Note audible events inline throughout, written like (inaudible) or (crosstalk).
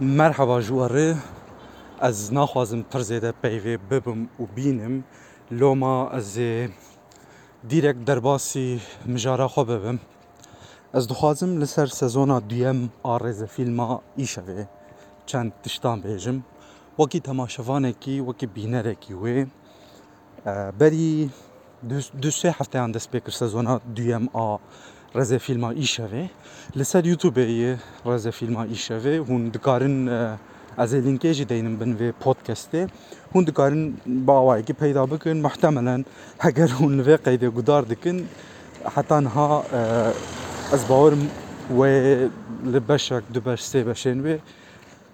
Merhaba جواره. ez naxwazim pirzê de peyvê bibim û bînim loma ez ê dîrek derbasî mijara xwe bibim. Ez dixwazim li ser sezona duyem a rêzefîlma îşevê çend tiştan bêjim wekî temaşevanekî wekî bînerekî wê berî du sê hefteyan dest pê kir sezona duyem a فیلما ای شوه لسر یوتیوب ای رزه فیلما ای شوه هون دکارن از لینکی جی دینم بن و پودکسته هون دکارن باوایی که پیدا بکن محتملا اگر هون و قید گدار دکن حتی نها از باورم و لبشک دو بش سه بشین و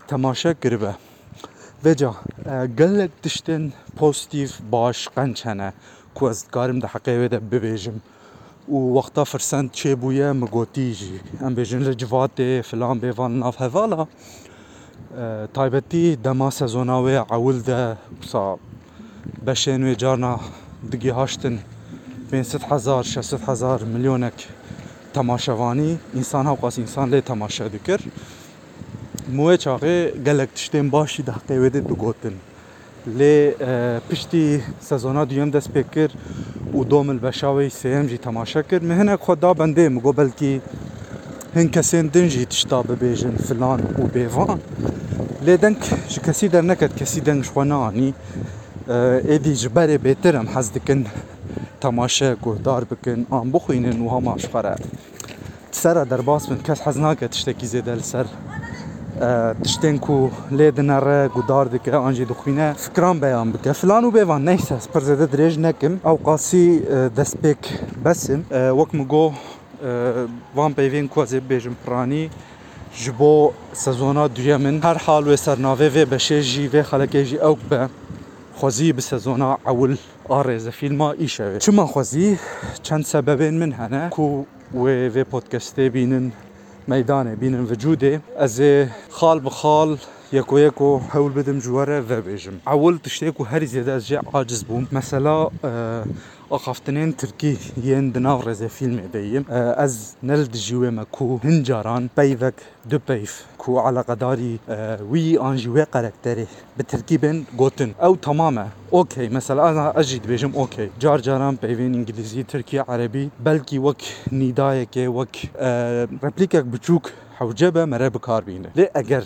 تماشا وجا گلک تشتن پوزیتیف باش قنچنه. کو از کارم ده حقیقه ده ببیجم. و وقتا فرسند چê bûye min gotî jî em bêjin li Civatê filan bêvan nav hevala taybetî dema sezona wê ewil de wisa beşên wê carna digihashtin 500 hezar 600 hezar milyonek temaşevanî însan hewqas însan lê temaşe dikir Muê çaxê gelek tiştên başî di heqê wê de digotin. Lê piştî sezona duyem dest pê kir û domil beşa wê sêyem jî temaşe kir min hinek xwe da bendê min got belkî hin kesên din jî tişta bibêjin filan û bêvan لێ دەنگ کەسی دەرنەکەت کەسی دەنگشخوا نانی. ئێدی ji berê bêtir em hez dikin temaşe guhdar bikin an bixwînin û hemaşxere sera derbas bin kes hez nake tiştekî zêde li ser tiştên ku lê dinere gudar dike an jî dixwîne fikran beyan bike. Filan û bêvan neyse pir zêde dirêj nekim. Ew qasî destpêk besim wek min got van peyvên ku ez ê bêjim piranî ji bo sezona duye min. Her hal wê sernavê vê beşê jî vê xelekê jî ew be xwezî bi sezona ewil a rêzefîlma îşevê çima xwezî? Çend sebebên min hene. Ku wê vê podcastê bînin میدانه بین وجوده از خال بخال ياكو ياكو حاول بدم جوارة ذاب إجم. عول تشتاكو هاري زيادة جاء عاجز بوم. مثلا آه، أخافتنين تركي. ين دناف رزي فيلم إبايم آه، أز نلد جوي مكو هنجاران. بايفك دو بايف. كو على قداري. آه، وي أن جوي قاركتري. بتركي بين غوتن. أو تماما. أوكي. مثلا أنا أجد بيجم. أوكي. جار جاران بايفين إنجليزي تركي عربي. بلكي وك. نيدايك وك. ربليكك بتشوك. îngilîzî Tirkiye erebî belkî wek nîdayekê wek replîkek biçûk hewce be mere bikar bîne lê eger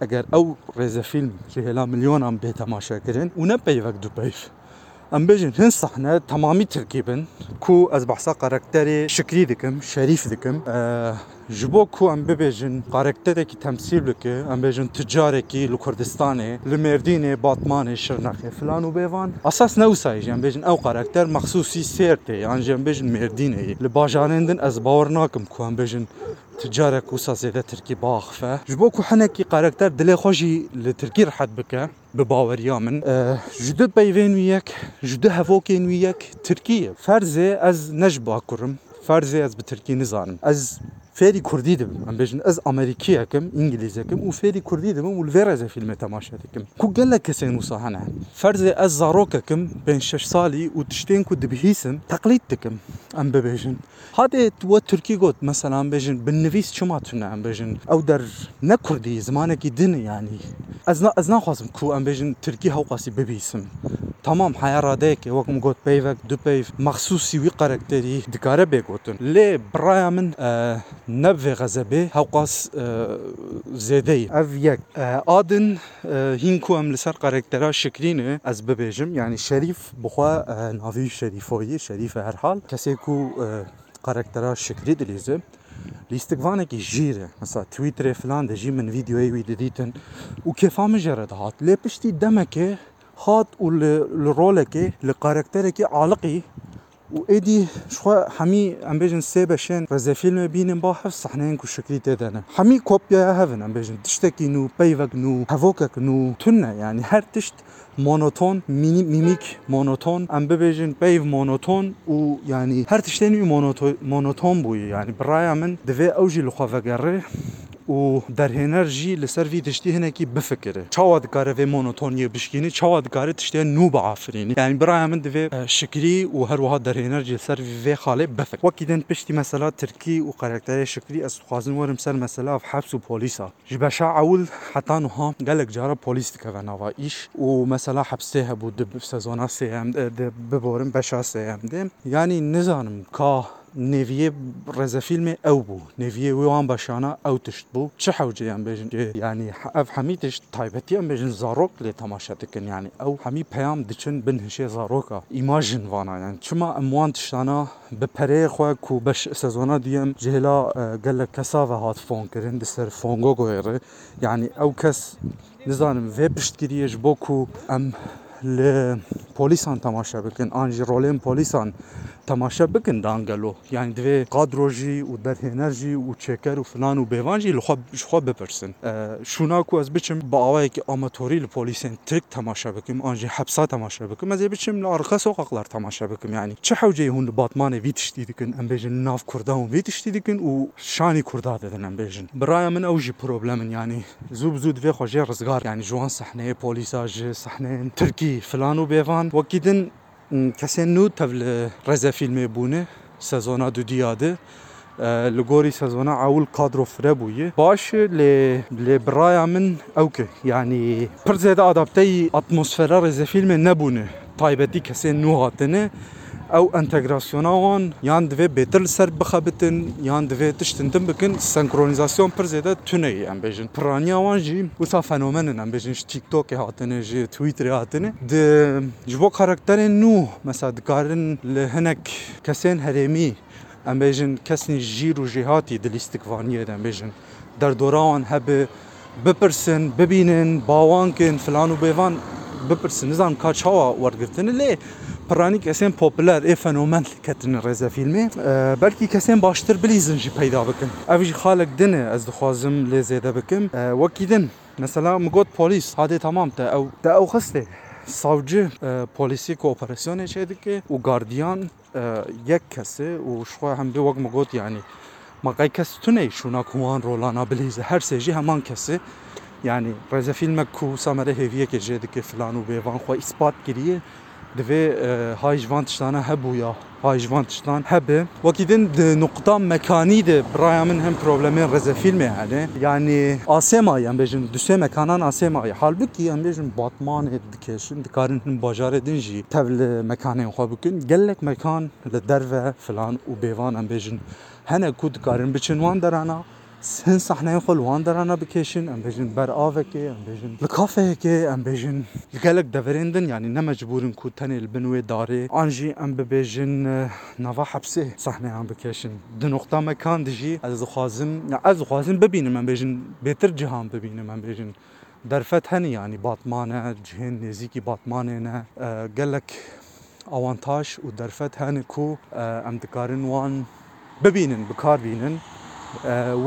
eger ew rêzefîlm ji hêla milyonan bê temaşekirin û ne peyvek du peyv ام بيجن هن صحنة تمامي تركيبن كو از بحثا قاركتري شكري دكم شريف دكم آه جبو كو ام ببيجن قاركتري كي تمثيل بك ام بيجن تجاري كي لكردستاني لمرديني باطماني شرناخي فلان وبيفان اساس نوسايج ام بيجن او قاركتر مخصوصي سيرتي يعني ام بيجن مرديني لباجانين از باور ناكم كو ام بيجن تجارك وسا زيادة تركي باخفة. جبو كو حنكي قاركتر دلي خوشي لتركي رحت بك بباوریا من جده پیوین ویک جده هفوکین ویک ترکیه فرزه از نجبا کرم فرزه از به ترکی نزانم از فێری کوردی دەبم ئەم بێژن ئەس ئەمریکیەکەم ئینگلیزەکەم و فێری کوردی دەبم و لێرەزە فیلمە تەماشا دەکەم کو گەل لە کەسێن وسا هەنە فەرزێ ئەس زارۆکەکەم پێ شش ساڵی و تشتێن و دبهیسم تەقلیت دەکەم ئەم ببێژن هادێت وە تورکی گوت مەسەلام بێژن بنویست چما تونە ئەم بێژن. ئەو دەر نەکوردی زمانێکی دنە ینی ئەس ناخوازم کو ئەم بێژن ترکی هەوقاسی ببیسم. تمام حیا ڕادەیەکێ وەکم گوت پێیڤک دو پێی مەخصوسی وی قەرەکتەری دکارە بێگوتن لێ بڕایە من نەبێ غەزەبێ هەوقاس زێدەی ئەv یەک ئادن هینکو ئەم لەسەر قەرێکتەرا شکرینە ئەس ببێژم ینی شەریف بخوا ناوی شەریفۆیی شەریفە هەرحال کەسێک و قەرێکتەرا شکری دلیزە لیستگوانێکی ژیرە مەسا تویترێ فلان دەژی من ویددیوی وی دەدیتن و کێفامە ژێرە دەهات لێ هات لرولكي لكاركتيركي علقي وادي شو حمي عم بيجن سيبا شين رزا فيلم بين مباحف صحنين كو شكلي تادانا حمي كوبيا هافن عم بيجن تشتكي نو بيفك نو هافوكك نو تنا يعني هر تشت مونوتون ميني ميميك مونوتون عم بيجن بيف مونوتون و يعني هر تشتيني مونوتون بوي يعني برايا من دفي اوجي لخوفا و derhêner jî li ser vî tiştî hinekî bifikire çawa dikare vê monotoniye bişkînî çawa dikare tiştê nû biafirînî yani biraya min divê şikirî û her wiha derhêner ji ser vê xalê bifik wekî din piştî mesela Tirkî û karakterê şikirî ez dixwazim werim ser mesela heps û polîsa ji beşa ewil heta niha gelek cara polîs dikeve nava îş û mesela hepsê hebû di sezona sêyem di biborin beşa sêyem de yani nizanim ka نێویە ڕێزەفیلمێ ئەو بوو. نێویە وێوان بەشانە ئەو تشت بوو. چه حوجیان بێژن؟ ینی ئەف هەمی تشت تایبەتی ئەم بێژن زارۆک لێ تەماشە دکن. ینی ئەو هەمی پەیام دچن بن هشێ زارۆکە ئیماژن وانایان چما ئەموان تشتانە بپەرەیە خۆ و بەش سەزۆنا دیەم جێلا گەلە کەساە هات فۆنکردن دەسەر فۆنگۆ گۆێڕێ. ینی ئەو کەس نزانم vê piştgiriyê ji bo ku em li polîsan temaşe bikin an jî rolên polîsan تەماشە بکن دانگەلۆ یان دوێ قادرۆژی و دەرهێنەرژی و چێکەر و فلان و بێوانجی لەخوا بپرسن شوناکو ئەس بچم بە ئاوایەکی ئامەتۆری لە پۆلیسین ترک تەماشا بکەم ئاژی حەبسا تەماشا بکەم ئەزێ بچم لە ئارخە سۆقاقلار تەماشا بکەم ینی چه حوجێ هون لە باتمانێ وی تشتی دکن ئەم بێژن ناف کووردا و وی تشتی دکن و شانی کووردا دەدن ئەم بێژن برایە من ئەوژی پرۆبلەمن ینی زوو زوو دوێ خۆژێ ڕزگار ینی جوان سەحنەیە پۆلیساژ سەحنێن ترکی فلان و بێوان وەکیدن کەسێن نو تەv li ڕێزە فیلمێ بوونێ سەزۆنا دو دیادە li gorî sezona ewil kadro fire bûye baş lê lê biraya min ewke yanî pir zêde adapteyî atmosfera rêzefîlmê nebûne taybetî kesên nû hatine ew entegrasyona wan yan divê bêtir li ser bixebitin yan divê tiştin din bikin senkronîzasyon pir zêde tune em bêjin piraniya wan jî wisa fenomenin em. Bêjin ji TikTokê hatine ji Twitterê hatine. Di ji bo karakterên nû mesa dikarin li hinek kesên herêmî em bêjin kesnî jîr û jêhatî di lîstikvaniyê de em bêjin. Derdora wan hebe bipirsin bibînin bawankin filan û bêvan bipirsin. Nizan ka çawa wergirtini lê پرانی کەسێن پۆپلەر ئێ فەنۆمەند کەتن ڕێزە فیلمێ بەلکی کەسێن باشتر بلیزنجی پەیدا بکەن ئەویش خاڵک دنێ ئەس دخوازم لێ زێدە بکەم وەکی دن مثلا مگوت پۆلیس هادێ تەمام تە ئەو دە ئەو خستێ savcı e, polisi kooperasyonu içerideki o gardiyan e, yek kesi o şu hem de vakma got yani. Makay kesi tüne şuna kuman rolana bilize her seji hemen kesi yani reze filme ku samere heviye gecedeki filan o bevan xo ispat giriye. دوی هایجوانتشتان هبویا هایجوانتشتان هبه وکیدن ده نقطه مکانی ده برای من هم پروبلم رز فیلمه یعنی یعنی آسما یم بجن دوسه مکانان آسما halbuki یم بجن باتمان دکشن دکارن هم بازار دین جی تبل مکانه خو بکن گلک مکان لدرو فلان و بیوان یم بجن هنه کود کارن بچن وان درانا em bêjin hene ku dikarin biçin wan derana سن صحنه خل وان درانه بکشین ام بجن بر آوکه ام بجن لکافه که ام بجن گلک دورندن یعنی نمجبورن کو تنه البنوی داره. آنجی ام ببجن نوا حبسه صحنه ام بکشین. دو نقطه مکان دجی از خوازم از خوازم ببینم ام بجن بهتر جهان ببینم ام بجن درفت هنی یعنی باتمانه جهن نزیکی باتمانه نه. گلک avantaj û derfet hene ku em dikarin wan bibînin bikar bînin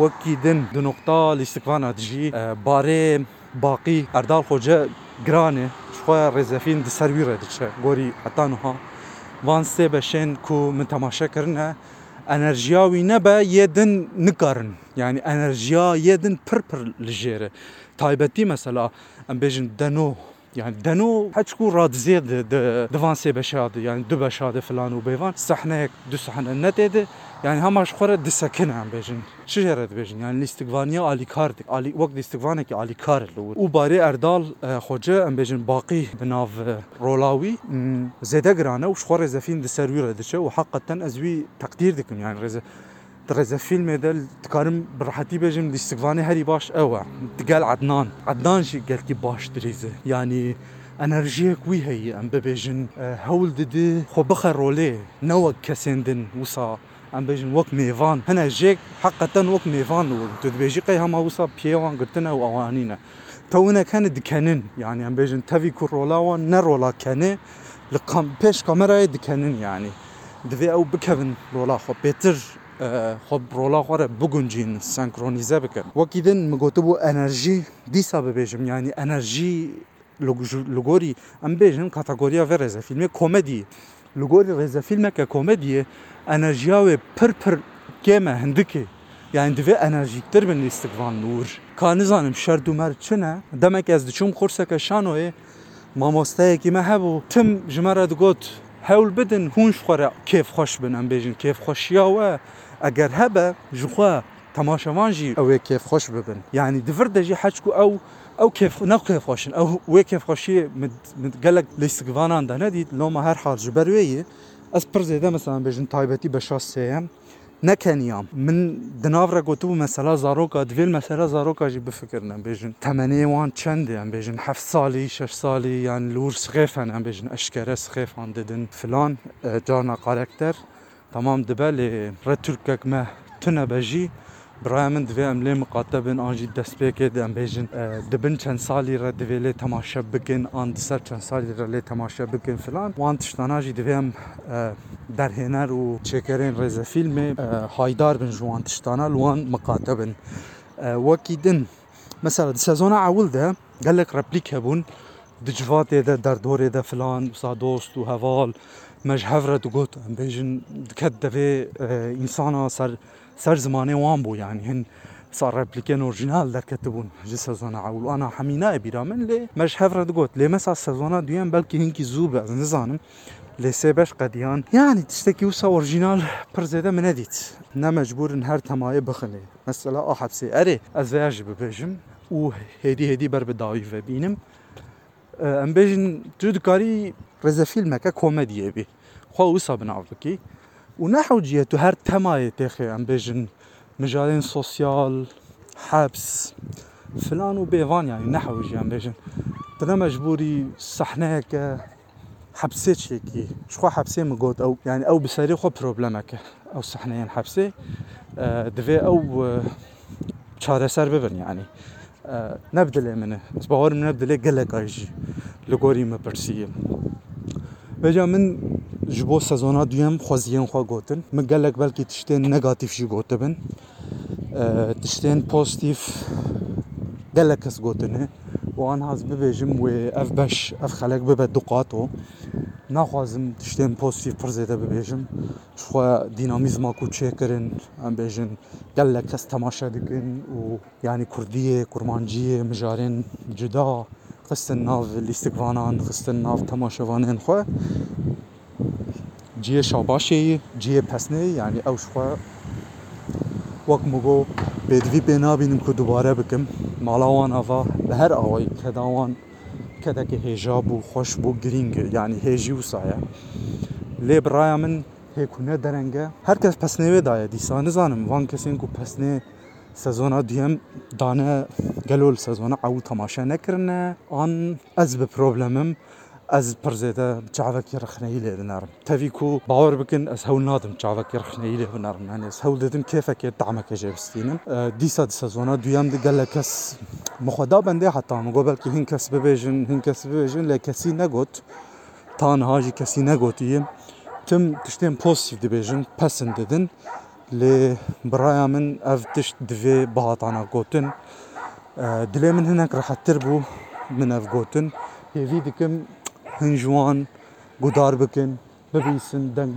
وەکی دن دو نقطه لیستکوانە دژی بارێ باقی ئەردال خۆجە گرانێ خۆ ڕێزەفین دسەروی ڕێدچە گۆری حتانها وان سێ بەشێن کو من تەماشەکردە ئەنەرژیاوی نەبە یێدن نکارن. یعنی ئەنەرژیا یێدن پرپر لژێرە تایبەتی مەسەلا ئەم بێژن دەنۆ يعني دنو حتكون راد زيد دفان سي بشاد يعني دو بشاد فلان وبيفان صحنك دو صحنه نتيده يعني هماش خوره دسكن عم بيجن شو جرد بيجن يعني الاستقفانية آلي كار آلي وقت استقفانك آلي كار الأول وباري أردال خوجة عم بيجن باقي بناف رولاوي زيدا قرانه وش خوره زفين دسروي ردشه وحقا أزوي تقدير دكم يعني رزا رزا فيلم هذا تكارم براحتي بيجم الاستقفاني هري باش أوع تقال عدنان. عدنان شي قال كي باش دريزه يعني انرژیەک وی هەیە ئەم ببێژن هەول ددی خۆ بخە ڕۆلێ نەوەک کەسێندن وسا ئەم بێژن وەک میێوان هەنە ژێک حقەتەن وەک میێوان و دبێژی قەی هەما وسا پێوان گرتنە و ئەوانینە تەونەکەنە دکەنن یعنی ئەم بێژن تەوی کوڕۆلاوان نەڕۆڵاکەنێ لە پێش کەمەرای دکەنن ینی divê ew bikevin rola xwe pêtir xwe re biguncîn senkronize bikin wekî din min gotibû enerjî dîsa bibêjim yanî enerjî li gorî em bêjin kategoriya ve rêzefîlmê komedî li gorî rêzefîlmeke komediye enerjiya wê pir pir kême hindikê yani divê enerjîktir bin lîstikvan nûr ka nizanim şerd û mer çi ne demek ez diçûm xurseke şanoyê mamosteyekî me hebû tim ji me re digot hewl bidin hûn ji xwe re kêfxweş bin em bêjin kêfxweşiya we اگر هبا جوخا تماشا وانجي أو كيف خوش ببن. يعني دفر دجي حاجكو أو أو كيف نو كيف خوشن. أو وي كيف خوشي مد مد قالك لي سكفانان دانا دي لو ما هر حاج بروي اس برزيدا مثلا بجن طيبتي باش سيام نكن يام من دنافرا قوتو مثلا زاروكا دفيل مثلا زاروكا جي بفكرنا بجن تمني وان تشند يعني بجن حف صالي شش صالي يعني لور سخيفان يعني بجن اشكرا سخيفان ددن. فلان آه، جارنا كاركتر lê re Türkek me tune be jî برای من دوی أم لی مقاطبن آنجی دست پیکه دم بیجن دبن چند سالی را دوی لی تماشا بکن آن سر چند سالی را لی تماشا بکن فلان. وان تشتانا جی دوی أم در هنر و چکرین رزا فیلم هایدار بن جوان تشتانا لوان مقاطبن وکی دن. مثلا سزون اول ده قال لك ريبليك هبون. دجفات ده در دور ده فلان وسا دوست و هوال مج هفره دگوت بیجن دکت دوی إنسانا سر سر زمانه وان بو يعني هن صار ريبليكين اورجينال دركتبون جي سزونا عول وأنا حمينا بيرا من لي مش هفرد قوت لي مسا سزونا دوين بلكي هنكي زوبة نزانم لي سيبش قديان. يعني تشتكي وسا اورجينال برزيدا من أديت. نا مجبور إن هر تماي بخلي. مثلا آه حبسي أري از فياج ببيجم و هدي هدي بر بداوي بينم ام بيجن تو دكاري رزا فيلمك كوميدي بي خو وسا بنعرف بكي ونحو جيتو هر تماي تاخي عم بيجن مجالين سوسيال حبس فلان وبيفان يعني نحو جي عم بيجن تنا مجبوري صحناك حبسيت شيكي شخوا حبسي مقود أو يعني أو بسري خو بروبلمك أو صحنين حبسي دفي أو آه چاره سر آه، نبدله إيه منه؟ بس باور من نبدله إيه قلق ايج لغوري ما برسيه بجا من جبو سازونا ديام خوزيان خوا قوتن من قلق بلكي تشتين نيجاتيف جي قوتبن آه، تشتين بوستيف قلق اس قوتنه وان هاز ببجم و اف باش اف خلق ببه نخوازم شتێن پۆستی پرزێتە ببێژم شخوا دینامیزما و چێکردن ئەم بێژن گەل لە کەس تەماشا دکن و ینی کوردیە کورمانجیە مژارێن جدا. خستن ناو لیستکوانان خستن ناو تەماشەوانێن خۆ جیە شاباشەیە جیە پەسنێ ینی ئەو شخوا وەک مگۆ بێدوی پێ نابینم کو دووبارە بکەم ماڵاوان ئەڤ بە هەر ئەوەی کەداوان کەتێکی هێژاب و خۆش بوو گرینگ یعنی هێژی وسایە لێ برایە من هێکوونە دەرەنگە هەر کەس پەسنەوێدایە دیسا نزانم وان کەسێن و پەسنێ سەزۆنا دوێم دانە گەلۆل سەزۆنە ئەو تەماشا نەکردە ئان ئەس بە پرۆبلەمم از پرزیده چاوکی رخنهی لی بنارم تفی کو باور بکن از هول نادم چاوکی رخنهی لی بنارم یعنی از هول دادم کیفه که دعمک جبستینم. دیسا دی سزونا دویم دی گله کس مخدا بنده حتی مگو بلکه هین کس ببیجن هین کس ببیجن لی کسی نگوت. تانها جی کسی نگوتیم. تم تشتین پوزیتیف دی بیجن پسند ددن لی برایا من اف تشت دوی بهاتانا گوتن. دلی من هناك راح تربو من اف گوتن. هیوی دکم هنجوان گودار بکن ببیسن دنگ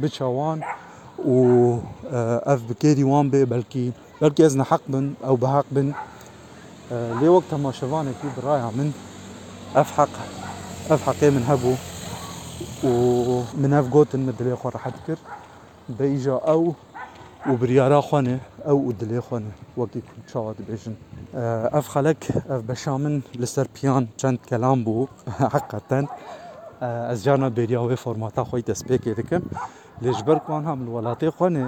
و اف بكيري وان بي بلكي بلكي ازنا حق بن أو بحق بن. لي وقت ما شفاني كي برايا من اف حق اف حقي من هبو ومن اف قوت المدلي خو راح اذكر بيجا أو وبريارا خانه أو ودلي خانه وقتی كنت شاد بيجن اف خلك اف بشامن لسر بيان چند كلام بو حقا از جانا بریا و فرماتا خوی دست پێ دەکەم لێژبەرکوان هەم وڵاتی خۆنێ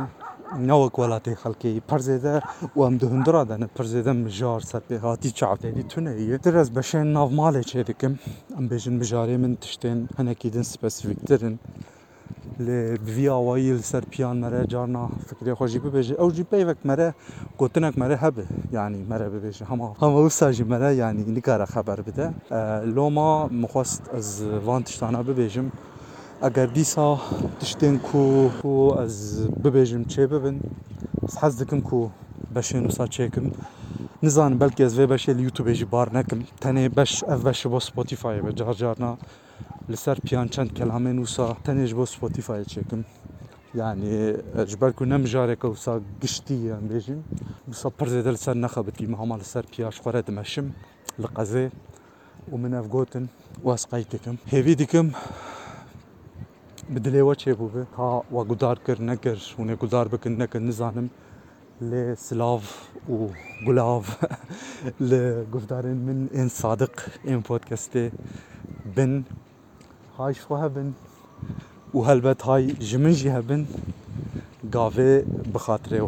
نەوەک وڵاتی خەڵکی پەرزێدە و ئەم دوهندرا دەنە پرزێدە مژار سەرپێهاتی چاوتێری تونەیە درەست بەشێن ناوماڵێ چێ دەکەم ئەم بێژن بژارێ من تشتێن هەنێکی دن سپسیفیکترن لێ بڤ ئاوایی لەسەر پیان مەرە جارنا فکرێ خۆشی ببێژێ ئەو جی پێیوەک مەرە گوتنێک مەرە هەبێ ینی مەرە ببێژە هەما هەمە وساژی مەرە ینی نیکارە خەبەر بدە لۆما مخواست ئەز وان تشتانە ببێژم ئەگەر دیسا تشتێن کو و ئەز ببێژم چێ ببن؟ حەز دکم کو بەشێن وسا چێکم نزانم بەلکی ئەز vê بەشێ یوتوبێژی بار نەکەم تەنێ بەش ئەف بەش بۆ سپۆتیفاایە بە جار جارنا. لەسەر پیان چەند کەلامێن وسا تەنێژ بۆ سپۆتیفاای چێکم يعني جبالكو نمجارك وسا ام بيجن وسا برزيدل سر نخبت ما مال سر بياش خورت مشم لقزي ومن افغوتن واسقايتكم هيفي ديكم بدلي وچه بوبه ها وگدار کر نکر. ونه گدار بکن نکر نزانم. ل سلاف و گلاف (laughs) ل گفتارن من ان صادق ان بودكاستي بن. هاي شو هبن؟ وهلبت هاي جمنجي هبن قافي بخاطري